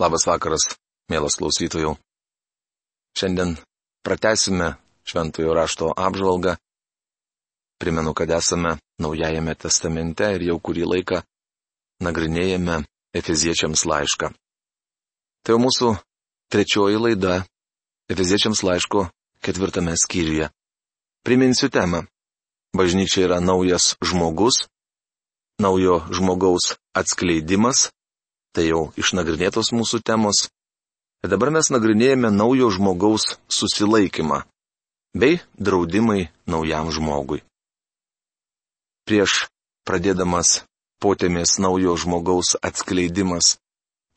Labas vakaras, mielas klausytojų. Šiandien pratesime Šventojo rašto apžvalgą. Primenu, kad esame Naujajame testamente ir jau kurį laiką nagrinėjame Efeziečiams laišką. Tai jau mūsų trečioji laida Efeziečiams laiško ketvirtame skyriuje. Priminsiu temą. Bažnyčia yra naujas žmogus, naujo žmogaus atskleidimas Tai jau išnagrinėtos mūsų temos. Ir dabar mes nagrinėjame naujo žmogaus susilaikymą bei draudimai naujam žmogui. Prieš pradėdamas potėmės naujo žmogaus atskleidimas,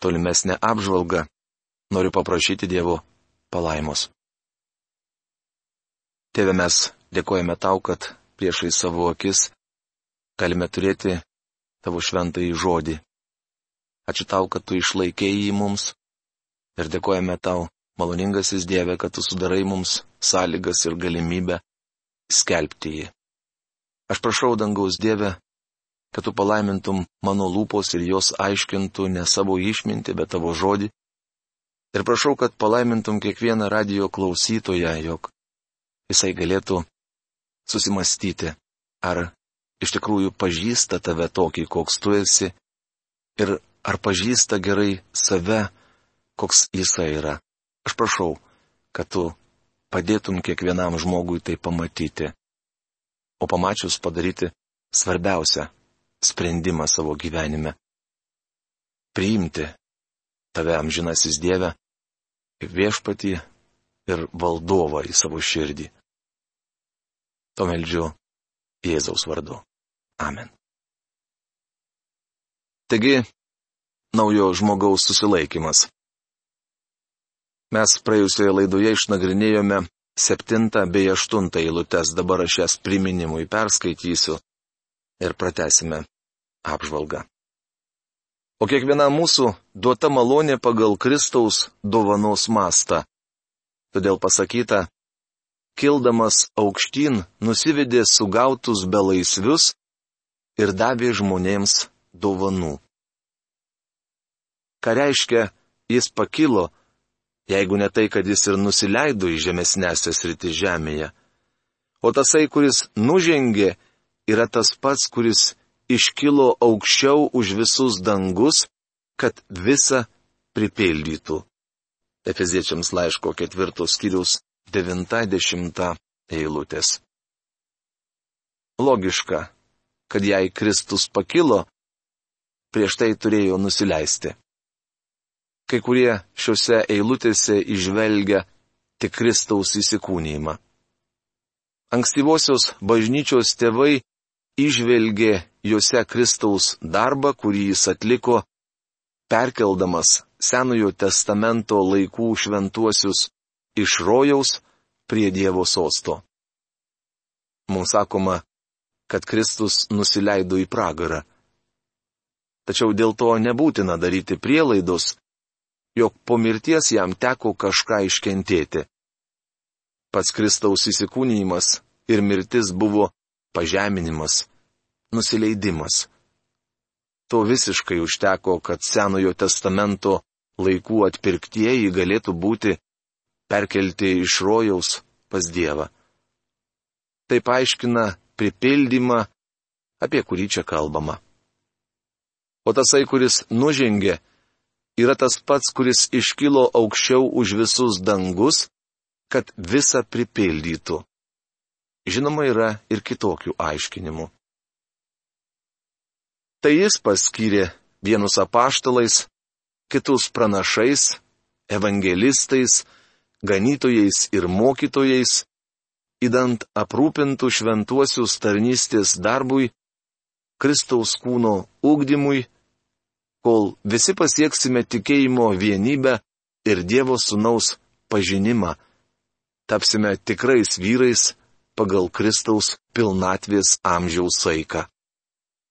tolimesnė apžvalga, noriu paprašyti Dievo palaimos. Tėve mes dėkojame tau, kad priešai savo akis galime turėti tavo šventąjį žodį. Ačiū tau, kad tu išlaikėjai jį mums. Ir dėkojame tau, maloningasis Dieve, kad tu sudarai mums sąlygas ir galimybę skelbti jį. Aš prašau dangaus Dieve, kad tu palaimintum mano lūpos ir jos aiškintų ne savo išmintį, bet tavo žodį. Ir prašau, kad palaimintum kiekvieną radio klausytoją, jog jisai galėtų susimastyti, ar iš tikrųjų pažįsta tave tokį, koks tu esi, ir ar pažįsta gerai save, koks jisai yra. Aš prašau, kad tu padėtum kiekvienam žmogui tai pamatyti, o pamačius padaryti svarbiausią sprendimą savo gyvenime. Priimti tave amžinasis Dieve viešpatį ir valdovą į savo širdį. To meldžiu Jėzaus vardu. Amen. Taigi, naujo žmogaus susilaikimas. Mes praėjusioje laidoje išnagrinėjome septintą bei aštuntą eilutes, dabar aš jas priminimui perskaitysiu ir pratesime apžvalgą. O kiekviena mūsų duota malonė pagal Kristaus dovanos mastą. Todėl pasakyta, kildamas aukštyn nusivedė sugautus belaisvius ir davė žmonėms dovanų ką reiškia jis pakilo, jeigu ne tai, kad jis ir nusileido į žemesnėsias rytį žemėje. O tasai, kuris nužengė, yra tas pats, kuris iškilo aukščiau už visus dangus, kad visą pripildytų. Efeziečiams laiško ketvirtos skyrius 90 eilutės. Logiška, kad jei Kristus pakilo, prieš tai turėjo nusileisti. Kai kurie šiuose eilutėse išvelgia tik Kristaus įsikūnymą. Ankstyvosios bažnyčios tėvai išvelgė juose Kristaus darbą, kurį jis atliko, perkeldamas Senojo testamento laikų šventuosius iš rojaus prie Dievo sosto. Mums sakoma, kad Kristus nusileido į pragarą. Tačiau dėl to nebūtina daryti prielaidos, jog po mirties jam teko kažką iškentėti. Pats Kristaus įsikūnymas ir mirtis buvo pažeminimas, nusileidimas. To visiškai užteko, kad Senojo testamento laikų atpirktieji galėtų būti perkelti iš rojaus pas Dievą. Tai paaiškina pripildymą, apie kurį čia kalbama. O tasai, kuris nužengė, yra tas pats, kuris iškilo aukščiau už visus dangus, kad visą pripildytų. Žinoma, yra ir kitokių aiškinimų. Tai jis paskyrė vienus apaštalais, kitus pranašais, evangelistais, ganytojais ir mokytojais, įdant aprūpintų šventuosius tarnystės darbui, Kristaus kūno ugdymui kol visi pasieksime tikėjimo vienybę ir Dievo sunaus pažinimą, tapsime tikrais vyrais pagal Kristaus pilnatvės amžiaus saiką.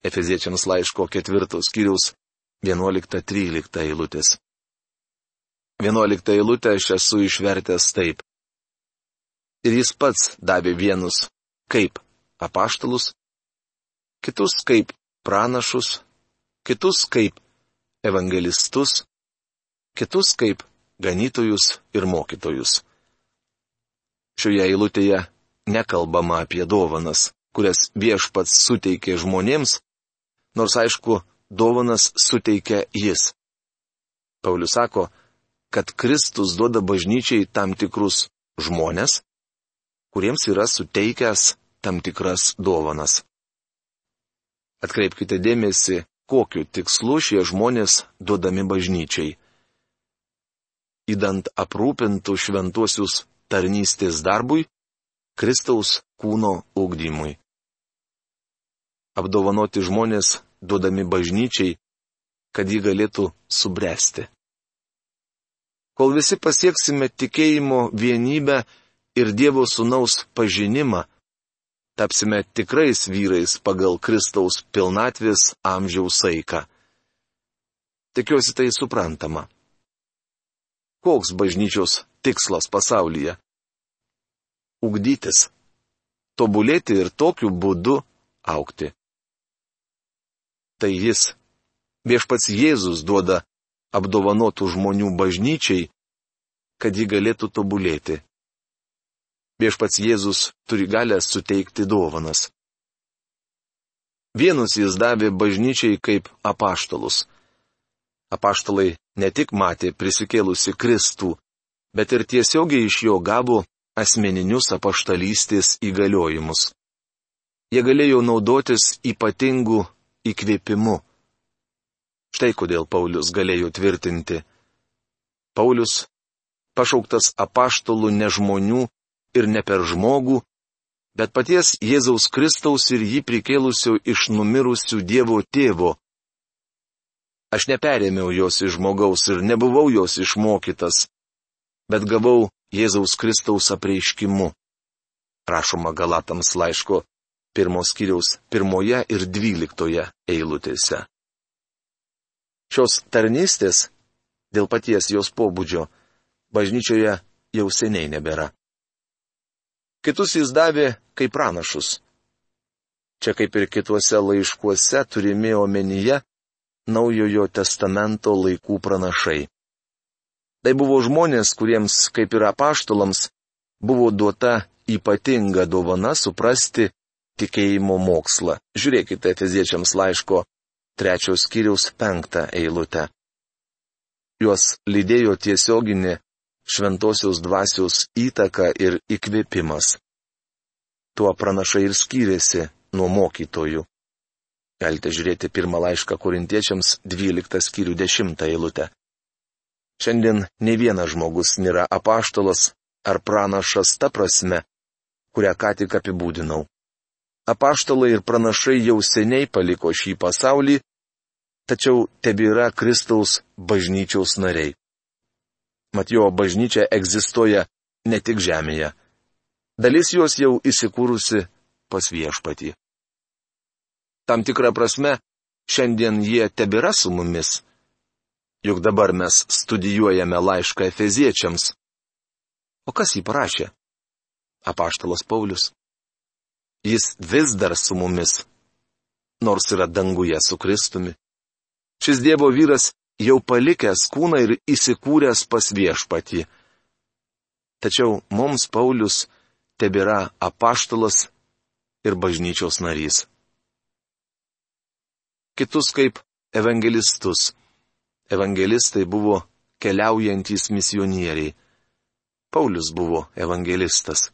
Efeziečiams laiško ketvirtos skyriaus 11-13 eilutės. 11 eilutę aš esu išvertęs taip. Ir jis pats davė vienus kaip apaštalus, kitus kaip pranašus, kitus kaip evangelistus, kitus kaip ganytojus ir mokytojus. Šioje eilutėje nekalbama apie dovanas, kurias viešpats suteikė žmonėms, nors aišku, dovanas suteikia jis. Paulius sako, kad Kristus duoda bažnyčiai tam tikrus žmonės, kuriems yra suteikęs tam tikras dovanas. Atkreipkite dėmesį, kokiu tikslu šie žmonės duodami bažnyčiai. Įdant aprūpintų šventuosius tarnystės darbui, Kristaus kūno ugdymui. Apdovanoti žmonės duodami bažnyčiai, kad ji galėtų subręsti. Kol visi pasieksime tikėjimo vienybę ir Dievo sunaus pažinimą, tapsime tikrais vyrais pagal Kristaus pilnatvės amžiaus saiką. Tikiuosi tai suprantama. Koks bažnyčios tikslas pasaulyje? Ugdytis. Tobulėti ir tokiu būdu aukti tai jis. Viešpats Jėzus duoda apdovanotų žmonių bažnyčiai, kad ji galėtų tobulėti. Viešpats Jėzus turi galę suteikti dovanas. Vienus jis davė bažnyčiai kaip apaštalus. Apaštalai ne tik matė prisikėlusi Kristų, bet ir tiesiogiai iš jo gavo asmeninius apaštalystės įgaliojimus. Jie galėjo naudotis ypatingų įkvėpimu. Štai kodėl Paulius galėjo tvirtinti. Paulius, pašauktas apaštalų ne žmonių ir ne per žmogų, bet paties Jėzaus Kristaus ir jį prikėlusio iš numirusių Dievo tėvo. Aš neperėmiau jos iš žmogaus ir nebuvau jos išmokytas, bet gavau Jėzaus Kristaus apreiškimu. Rašoma Galatams laiško pirmos kiriaus pirmoje ir dvyliktoje eilutėse. Šios tarnystės, dėl paties jos pobūdžio, bažnyčioje jau seniai nebėra. Kitus jis davė kaip pranašus. Čia kaip ir kituose laiškuose turimi omenyje naujojo testamento laikų pranašai. Tai buvo žmonės, kuriems, kaip ir apaštalams, buvo duota ypatinga dovana suprasti tikėjimo mokslą. Žiūrėkite Efeziečiams laiško trečios skyriaus penktą eilutę. Juos lydėjo tiesioginė šventosios dvasios įtaka ir įkvėpimas. Tuo pranašai ir skyrėsi nuo mokytojų. Galite žiūrėti pirmą laišką korintiečiams 12 skyrių 10 eilutę. Šiandien ne vienas žmogus nėra apaštalas ar pranašas ta prasme, kurią ką tik apibūdinau apaštalai ir pranašai jau seniai paliko šį pasaulį, tačiau tebėra Kristaus bažnyčiaus nariai. Mat jo bažnyčia egzistuoja ne tik žemėje. Dalis jos jau įsikūrusi pas viešpatį. Tam tikrą prasme, šiandien jie tebėra su mumis. Juk dabar mes studijuojame laišką Efeziečiams. O kas jį parašė? Apaštalas Paulius. Jis vis dar su mumis, nors yra danguje su Kristumi. Šis Dievo vyras jau palikęs kūną ir įsikūręs pas viešpatį. Tačiau mums Paulius tebėra apaštalas ir bažnyčios narys. Kitus kaip evangelistus. Evangelistai buvo keliaujantys misionieriai. Paulius buvo evangelistas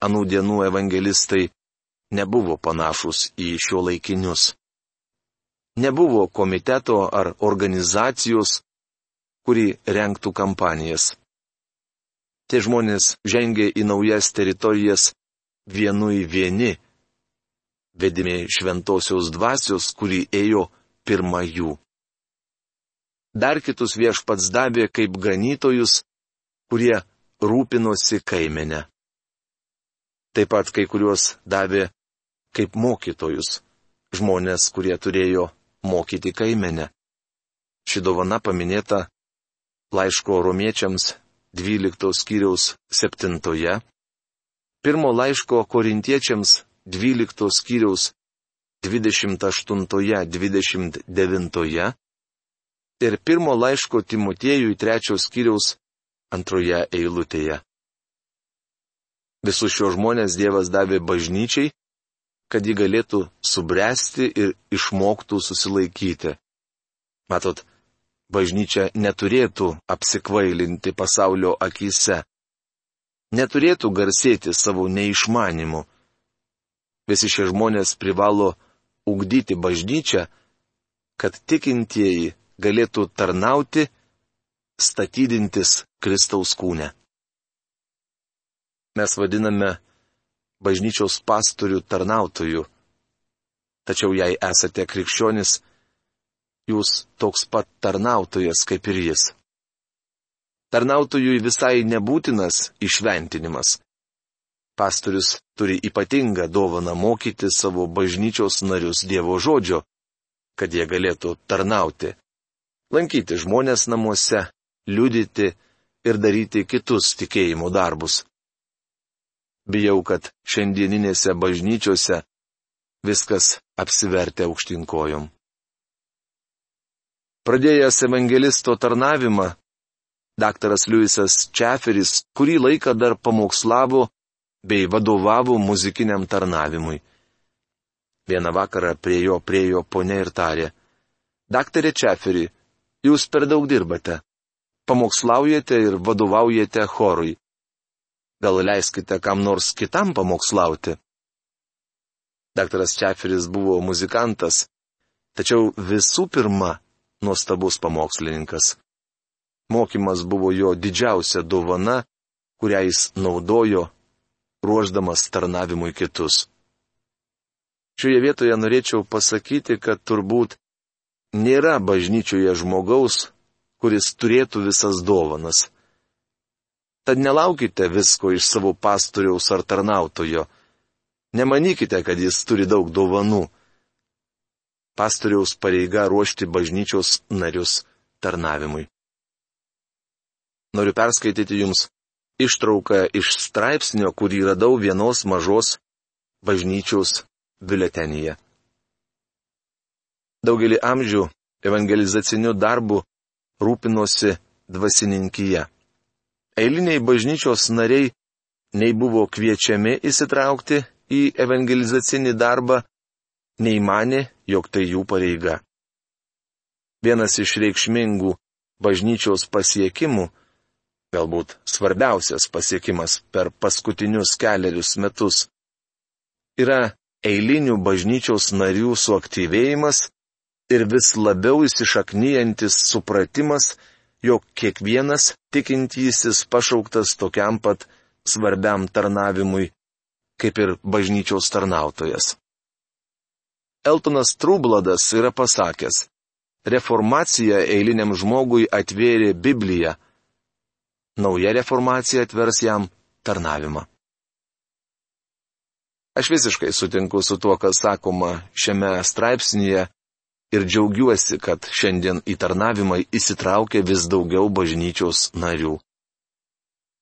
anų dienų evangelistai nebuvo panašus į šio laikinius. Nebuvo komiteto ar organizacijos, kuri renktų kampanijas. Tie žmonės žengė į naujas teritorijas vienu į vieni, vedimi šventosios dvasios, kuri ėjo pirma jų. Dar kitus viešpats davė kaip ganytojus, kurie rūpinosi kaimenę. Taip pat kai kuriuos davė kaip mokytojus, žmonės, kurie turėjo mokyti kaimenę. Ši dovana paminėta laiško romiečiams 12 skyriaus 7, pirmo laiško korintiečiams 12 skyriaus 28-29 ir pirmo laiško Timotiejui trečios skyriaus antroje eilutėje. Visus šios žmonės Dievas davė bažnyčiai, kad ji galėtų subręsti ir išmoktų susilaikyti. Matot, bažnyčia neturėtų apsikvailinti pasaulio akise, neturėtų garsėti savo neišmanimu. Visi šie žmonės privalo ugdyti bažnyčią, kad tikintieji galėtų tarnauti, statydintis Kristaus kūne. Mes vadiname bažnyčios pastorių tarnautojų. Tačiau jei esate krikščionis, jūs toks pat tarnautojas kaip ir jis. Tarnautojui visai nebūtinas išventinimas. Pastorius turi ypatingą dovaną mokyti savo bažnyčios narius Dievo žodžio, kad jie galėtų tarnauti, lankyti žmonės namuose, liudyti ir daryti kitus tikėjimo darbus. Bijau, kad šiandieninėse bažnyčiose viskas apsivertė aukštinkojom. Pradėjęs evangelisto tarnavimą, daktaras Liujisas Čeferis kurį laiką dar pamokslavo bei vadovavo muzikiniam tarnavimui. Vieną vakarą prie jo priejo ponė ir tarė, Daktarė Čeferi, jūs per daug dirbate. Pamokslaujate ir vadovaujate chorui. Gal leiskite kam nors kitam pamokslauti? Daktaras Čeferis buvo muzikantas, tačiau visų pirma nuostabus pamokslininkas. Mokymas buvo jo didžiausia dovana, kurią jis naudojo, ruoždamas tarnavimui kitus. Šioje vietoje norėčiau pasakyti, kad turbūt nėra bažnyčioje žmogaus, kuris turėtų visas dovanas. Tad nelaukite visko iš savo pastoriaus ar tarnautojo. Nemanykite, kad jis turi daug dovanų. Pastoriaus pareiga ruošti bažnyčios narius tarnavimui. Noriu perskaityti jums ištrauką iš straipsnio, kurį radau vienos mažos bažnyčios biuletenyje. Daugelį amžių evangelizaciniu darbu rūpinosi dvasininkyje eiliniai bažnyčios nariai nei buvo kviečiami įsitraukti į evangelizacinį darbą, nei mane, jog tai jų pareiga. Vienas iš reikšmingų bažnyčios pasiekimų, galbūt svarbiausias pasiekimas per paskutinius keliarius metus, yra eilinių bažnyčios narių suaktyvėjimas ir vis labiau įsišaknyjantis supratimas, jog kiekvienas tikintysis pašauktas tokiam pat svarbiam tarnavimui, kaip ir bažnyčios tarnautojas. Eltonas Trubladas yra pasakęs, reformacija eiliniam žmogui atvėrė Bibliją, nauja reformacija atvers jam tarnavimą. Aš visiškai sutinku su tuo, kas sakoma šiame straipsnėje ir džiaugiuosi, kad šiandien į tarnavimą įsitraukia vis daugiau bažnyčios narių.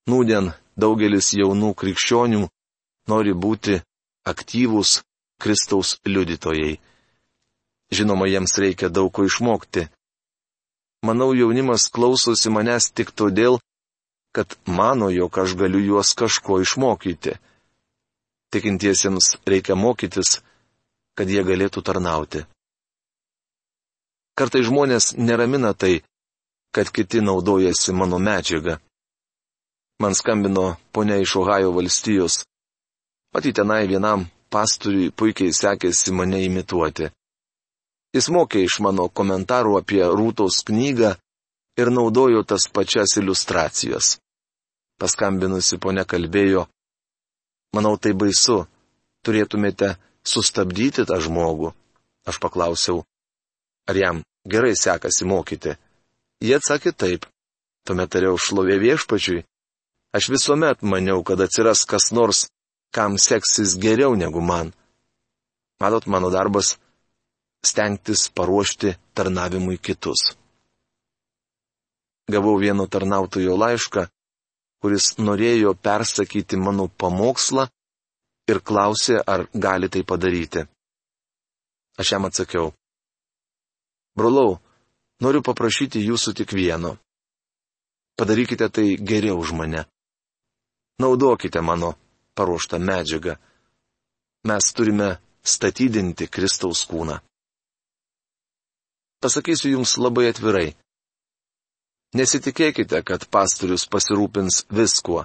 Nūdien daugelis jaunų krikščionių nori būti aktyvūs Kristaus liudytojai. Žinoma, jiems reikia daug ko išmokti. Manau, jaunimas klausosi manęs tik todėl, kad mano, jog aš galiu juos kažko išmokyti. Tikintiesiems reikia mokytis, kad jie galėtų tarnauti. Kartai žmonės neramina tai, kad kiti naudojasi mano medžiaga. Man skambino ponia iš Ohajo valstijos. Pati tenai vienam pastoriui puikiai sekėsi mane imituoti. Jis mokė iš mano komentarų apie Rūtos knygą ir naudojo tas pačias iliustracijas. Paskambinusi ponia kalbėjo, manau tai baisu, turėtumėte sustabdyti tą žmogų. Aš paklausiau, ar jam gerai sekasi mokyti. Jie atsakė taip. Tuomet tariau šlovė viešpačiui. Aš visuomet maniau, kad atsiras kas nors, kam seksis geriau negu man. Matot, mano darbas - stengtis paruošti tarnavimui kitus. Gavau vieno tarnautojo laišką, kuris norėjo persakyti mano pamokslą ir klausė, ar gali tai padaryti. Aš jam atsakiau, Brolau, Noriu paprašyti jūsų tik vieno. Padarykite tai geriau už mane. Naudokite mano paruoštą medžiagą. Mes turime statydinti Kristaus kūną. Pasakysiu jums labai atvirai. Nesitikėkite, kad pastorius pasirūpins viskuo.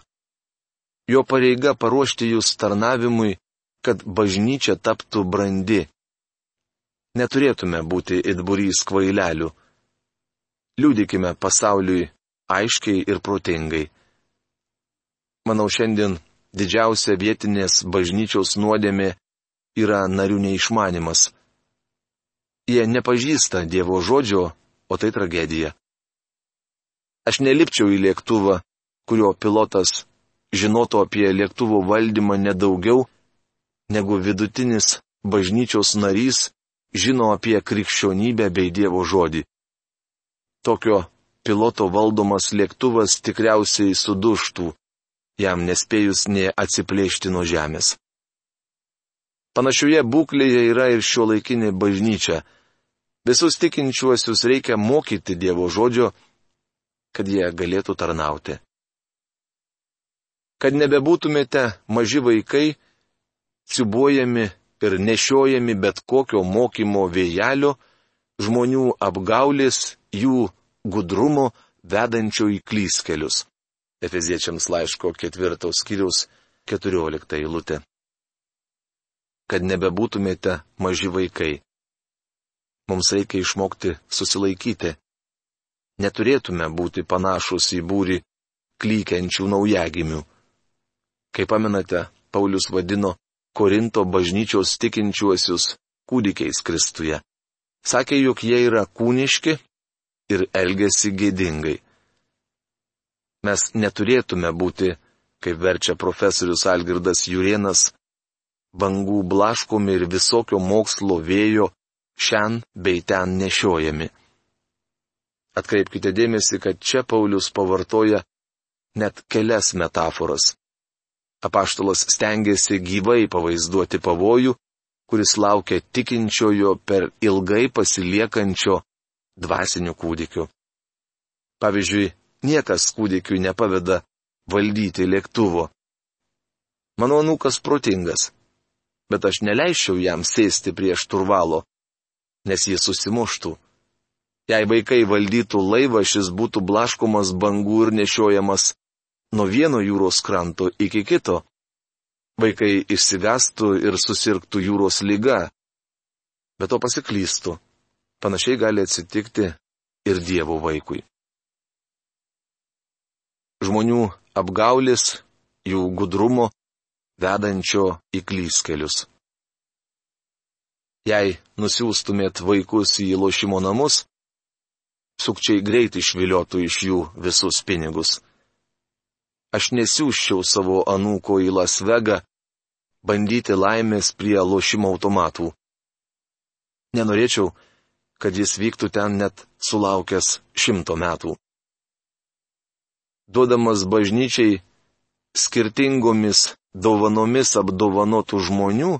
Jo pareiga paruošti jūs tarnavimui, kad bažnyčia taptų brandi. Neturėtume būti itburys kvailelių. Liūdikime pasauliui aiškiai ir protingai. Manau, šiandien didžiausia vietinės bažnyčiaus nuodėmė yra narių neišmanimas. Jie nepažįsta Dievo žodžio, o tai tragedija. Aš nelipčiau į lėktuvą, kurio pilotas žinotų apie lėktuvo valdymą nedaugiau, negu vidutinis bažnyčios narys žino apie krikščionybę bei Dievo žodį. Tokio piloto valdomas lėktuvas tikriausiai suduštų, jam nespėjus nie atsiplėšti nuo žemės. Panašioje būklėje yra ir šio laikinė bažnyčia. Visus tikinčiuosius reikia mokyti Dievo žodžio, kad jie galėtų tarnauti. Kad nebebūtumėte maži vaikai, cibuojami ir nešiojami bet kokio mokymo vėjelio, žmonių apgaulis, jų gudrumo vedančio į klyskelius. Efeziečiams laiško ketvirtos skyriaus keturiolikta eilutė kad nebebūtumėte maži vaikai. Mums reikia išmokti susilaikyti. Neturėtume būti panašus į būrį klykiančių naujagimių. Kaip pamenate, Paulius vadino Korinto bažnyčios tikinčiuosius kūdikiais Kristuje. Sakė, jog jie yra kūniški ir elgesi gėdingai. Mes neturėtume būti, kaip verčia profesorius Algirdas Jurienas, bangų blaškomi ir visokio mokslo vėjo šian bei ten nešiojami. Atkreipkite dėmesį, kad čia Paulius pavartoja net kelias metaforas. Apaštalas stengiasi gyvai pavaizduoti pavojų, kuris laukia tikinčiojo per ilgai pasiliekančio dvasinių kūdikių. Pavyzdžiui, niekas kūdikiui nepaveda valdyti lėktuvo. Mano nukas protingas bet aš neleičiau jam sėsti prieš turvalo, nes jis susimuštų. Jei vaikai valdytų laivą, šis būtų blaškomas bangų ir nešiojamas nuo vieno jūros kranto iki kito. Vaikai išsigastų ir susirgtų jūros lyga, bet to pasiklystų. Panašiai gali atsitikti ir Dievo vaikui. Žmonių apgaulis, jų gudrumo vedančio į klyskelius. Jei nusiųstumėt vaikus į lošimo namus, sukčiai greit išviliotų iš jų visus pinigus. Aš nesiūščiau savo anūko į Las Vegą bandyti laimės prie lošimo automatų. Nenorėčiau, kad jis vyktų ten net sulaukęs šimto metų. Duodamas bažnyčiai skirtingomis dovanomis apdovanotų žmonių,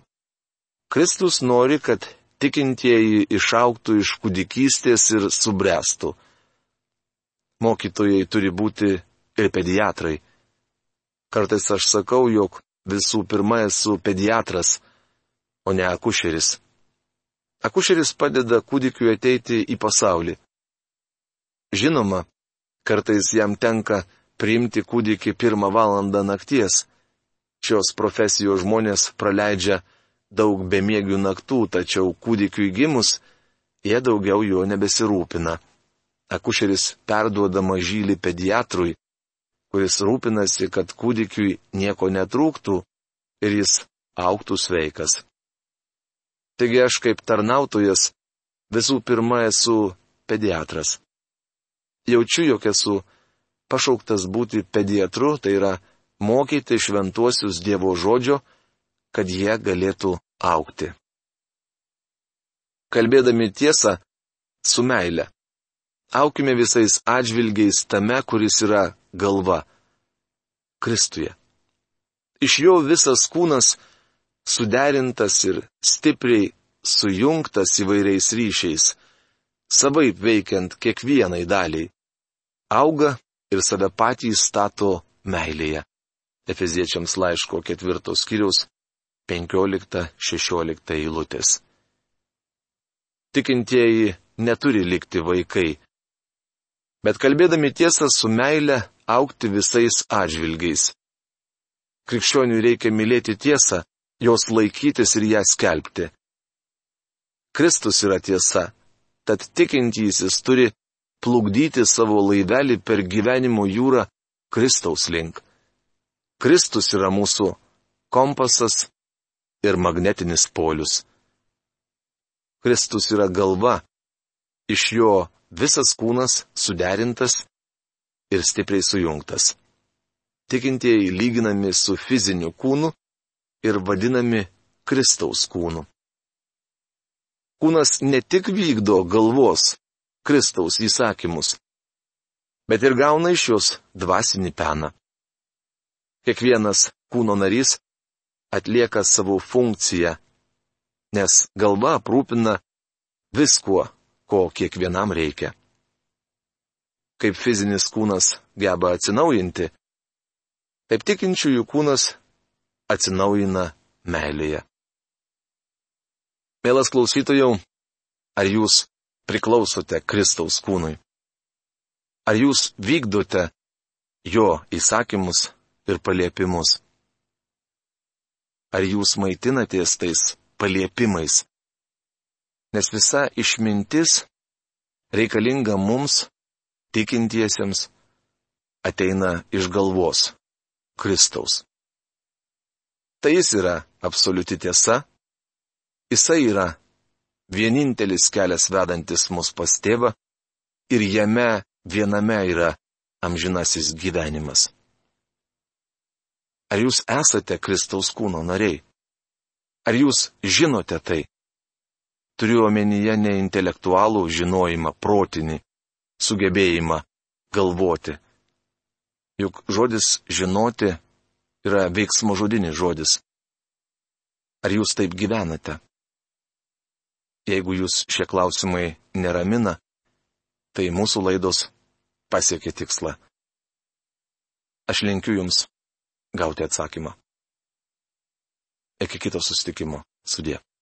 Kristus nori, kad tikintieji išauktų iš kūdikystės ir subręstų. Mokytojai turi būti ir pediatrai. Kartais aš sakau, jog visų pirma esu pediatras, o ne akušeris. Akušeris padeda kūdikiu ateiti į pasaulį. Žinoma, kartais jam tenka priimti kūdikį pirmą valandą nakties Šios profesijos žmonės praleidžia daug bemiegių naktų, tačiau kūdikiui gimus jie daugiau jo nebesirūpina. Akušeris perduoda mažylį pediatrui, kuris rūpinasi, kad kūdikiui nieko netrūktų ir jis auktų sveikas. Taigi aš kaip tarnautojas visų pirma esu pediatras. Jaučiu, jog esu pašauktas būti pediatru, tai yra mokyti šventuosius Dievo žodžio, kad jie galėtų aukti. Kalbėdami tiesą, su meile. Aukime visais atžvilgiais tame, kuris yra galva - Kristuje. Iš jo visas kūnas suderintas ir stipriai sujungtas įvairiais ryšiais savaip veikiant kiekvienai daliai, auga ir save patys stato meilėje. Efeziečiams laiško ketvirtos skyriaus 15-16 eilutės. Tikintieji neturi likti vaikai, bet kalbėdami tiesą su meile aukti visais atžvilgiais. Krikščioniui reikia mylėti tiesą, jos laikytis ir ją skelbti. Kristus yra tiesa, tad tikintysis turi plukdyti savo laivelį per gyvenimo jūrą Kristaus link. Kristus yra mūsų kompasas ir magnetinis polius. Kristus yra galva, iš jo visas kūnas suderintas ir stipriai sujungtas. Tikintieji lyginami su fiziniu kūnu ir vadinami Kristaus kūnu. Kūnas ne tik vykdo galvos Kristaus įsakymus, bet ir gauna iš jos dvasinį peną. Kiekvienas kūno narys atlieka savo funkciją, nes galva aprūpina viskuo, ko kiekvienam reikia kaip fizinis kūnas geba atsinaujinti, taip tikinčiųjų kūnas atsinaujina meilėje. Mielas klausytojau, ar jūs priklausote Kristaus kūnui? Ar jūs vykdote jo įsakymus ir paliepimus? Ar jūs maitinatės tais paliepimais? Nes visa išmintis reikalinga mums tikintiesiems ateina iš galvos - Kristaus. Tai jis yra absoliuti tiesa, jisai yra vienintelis kelias vedantis mus pas tėvą ir jame viename yra amžinasis gyvenimas. Ar jūs esate Kristaus kūno nariai? Ar jūs žinote tai? Turiu omenyje ne intelektualų žinojimą, protinį, sugebėjimą galvoti. Juk žodis žinoti yra veiksmo žodinis žodis. Ar jūs taip gyvenate? Jeigu jūs šie klausimai neramina, tai mūsų laidos pasiekė tikslą. Aš linkiu jums gauti atsakymą. Iki kito sustikimo. Sudė.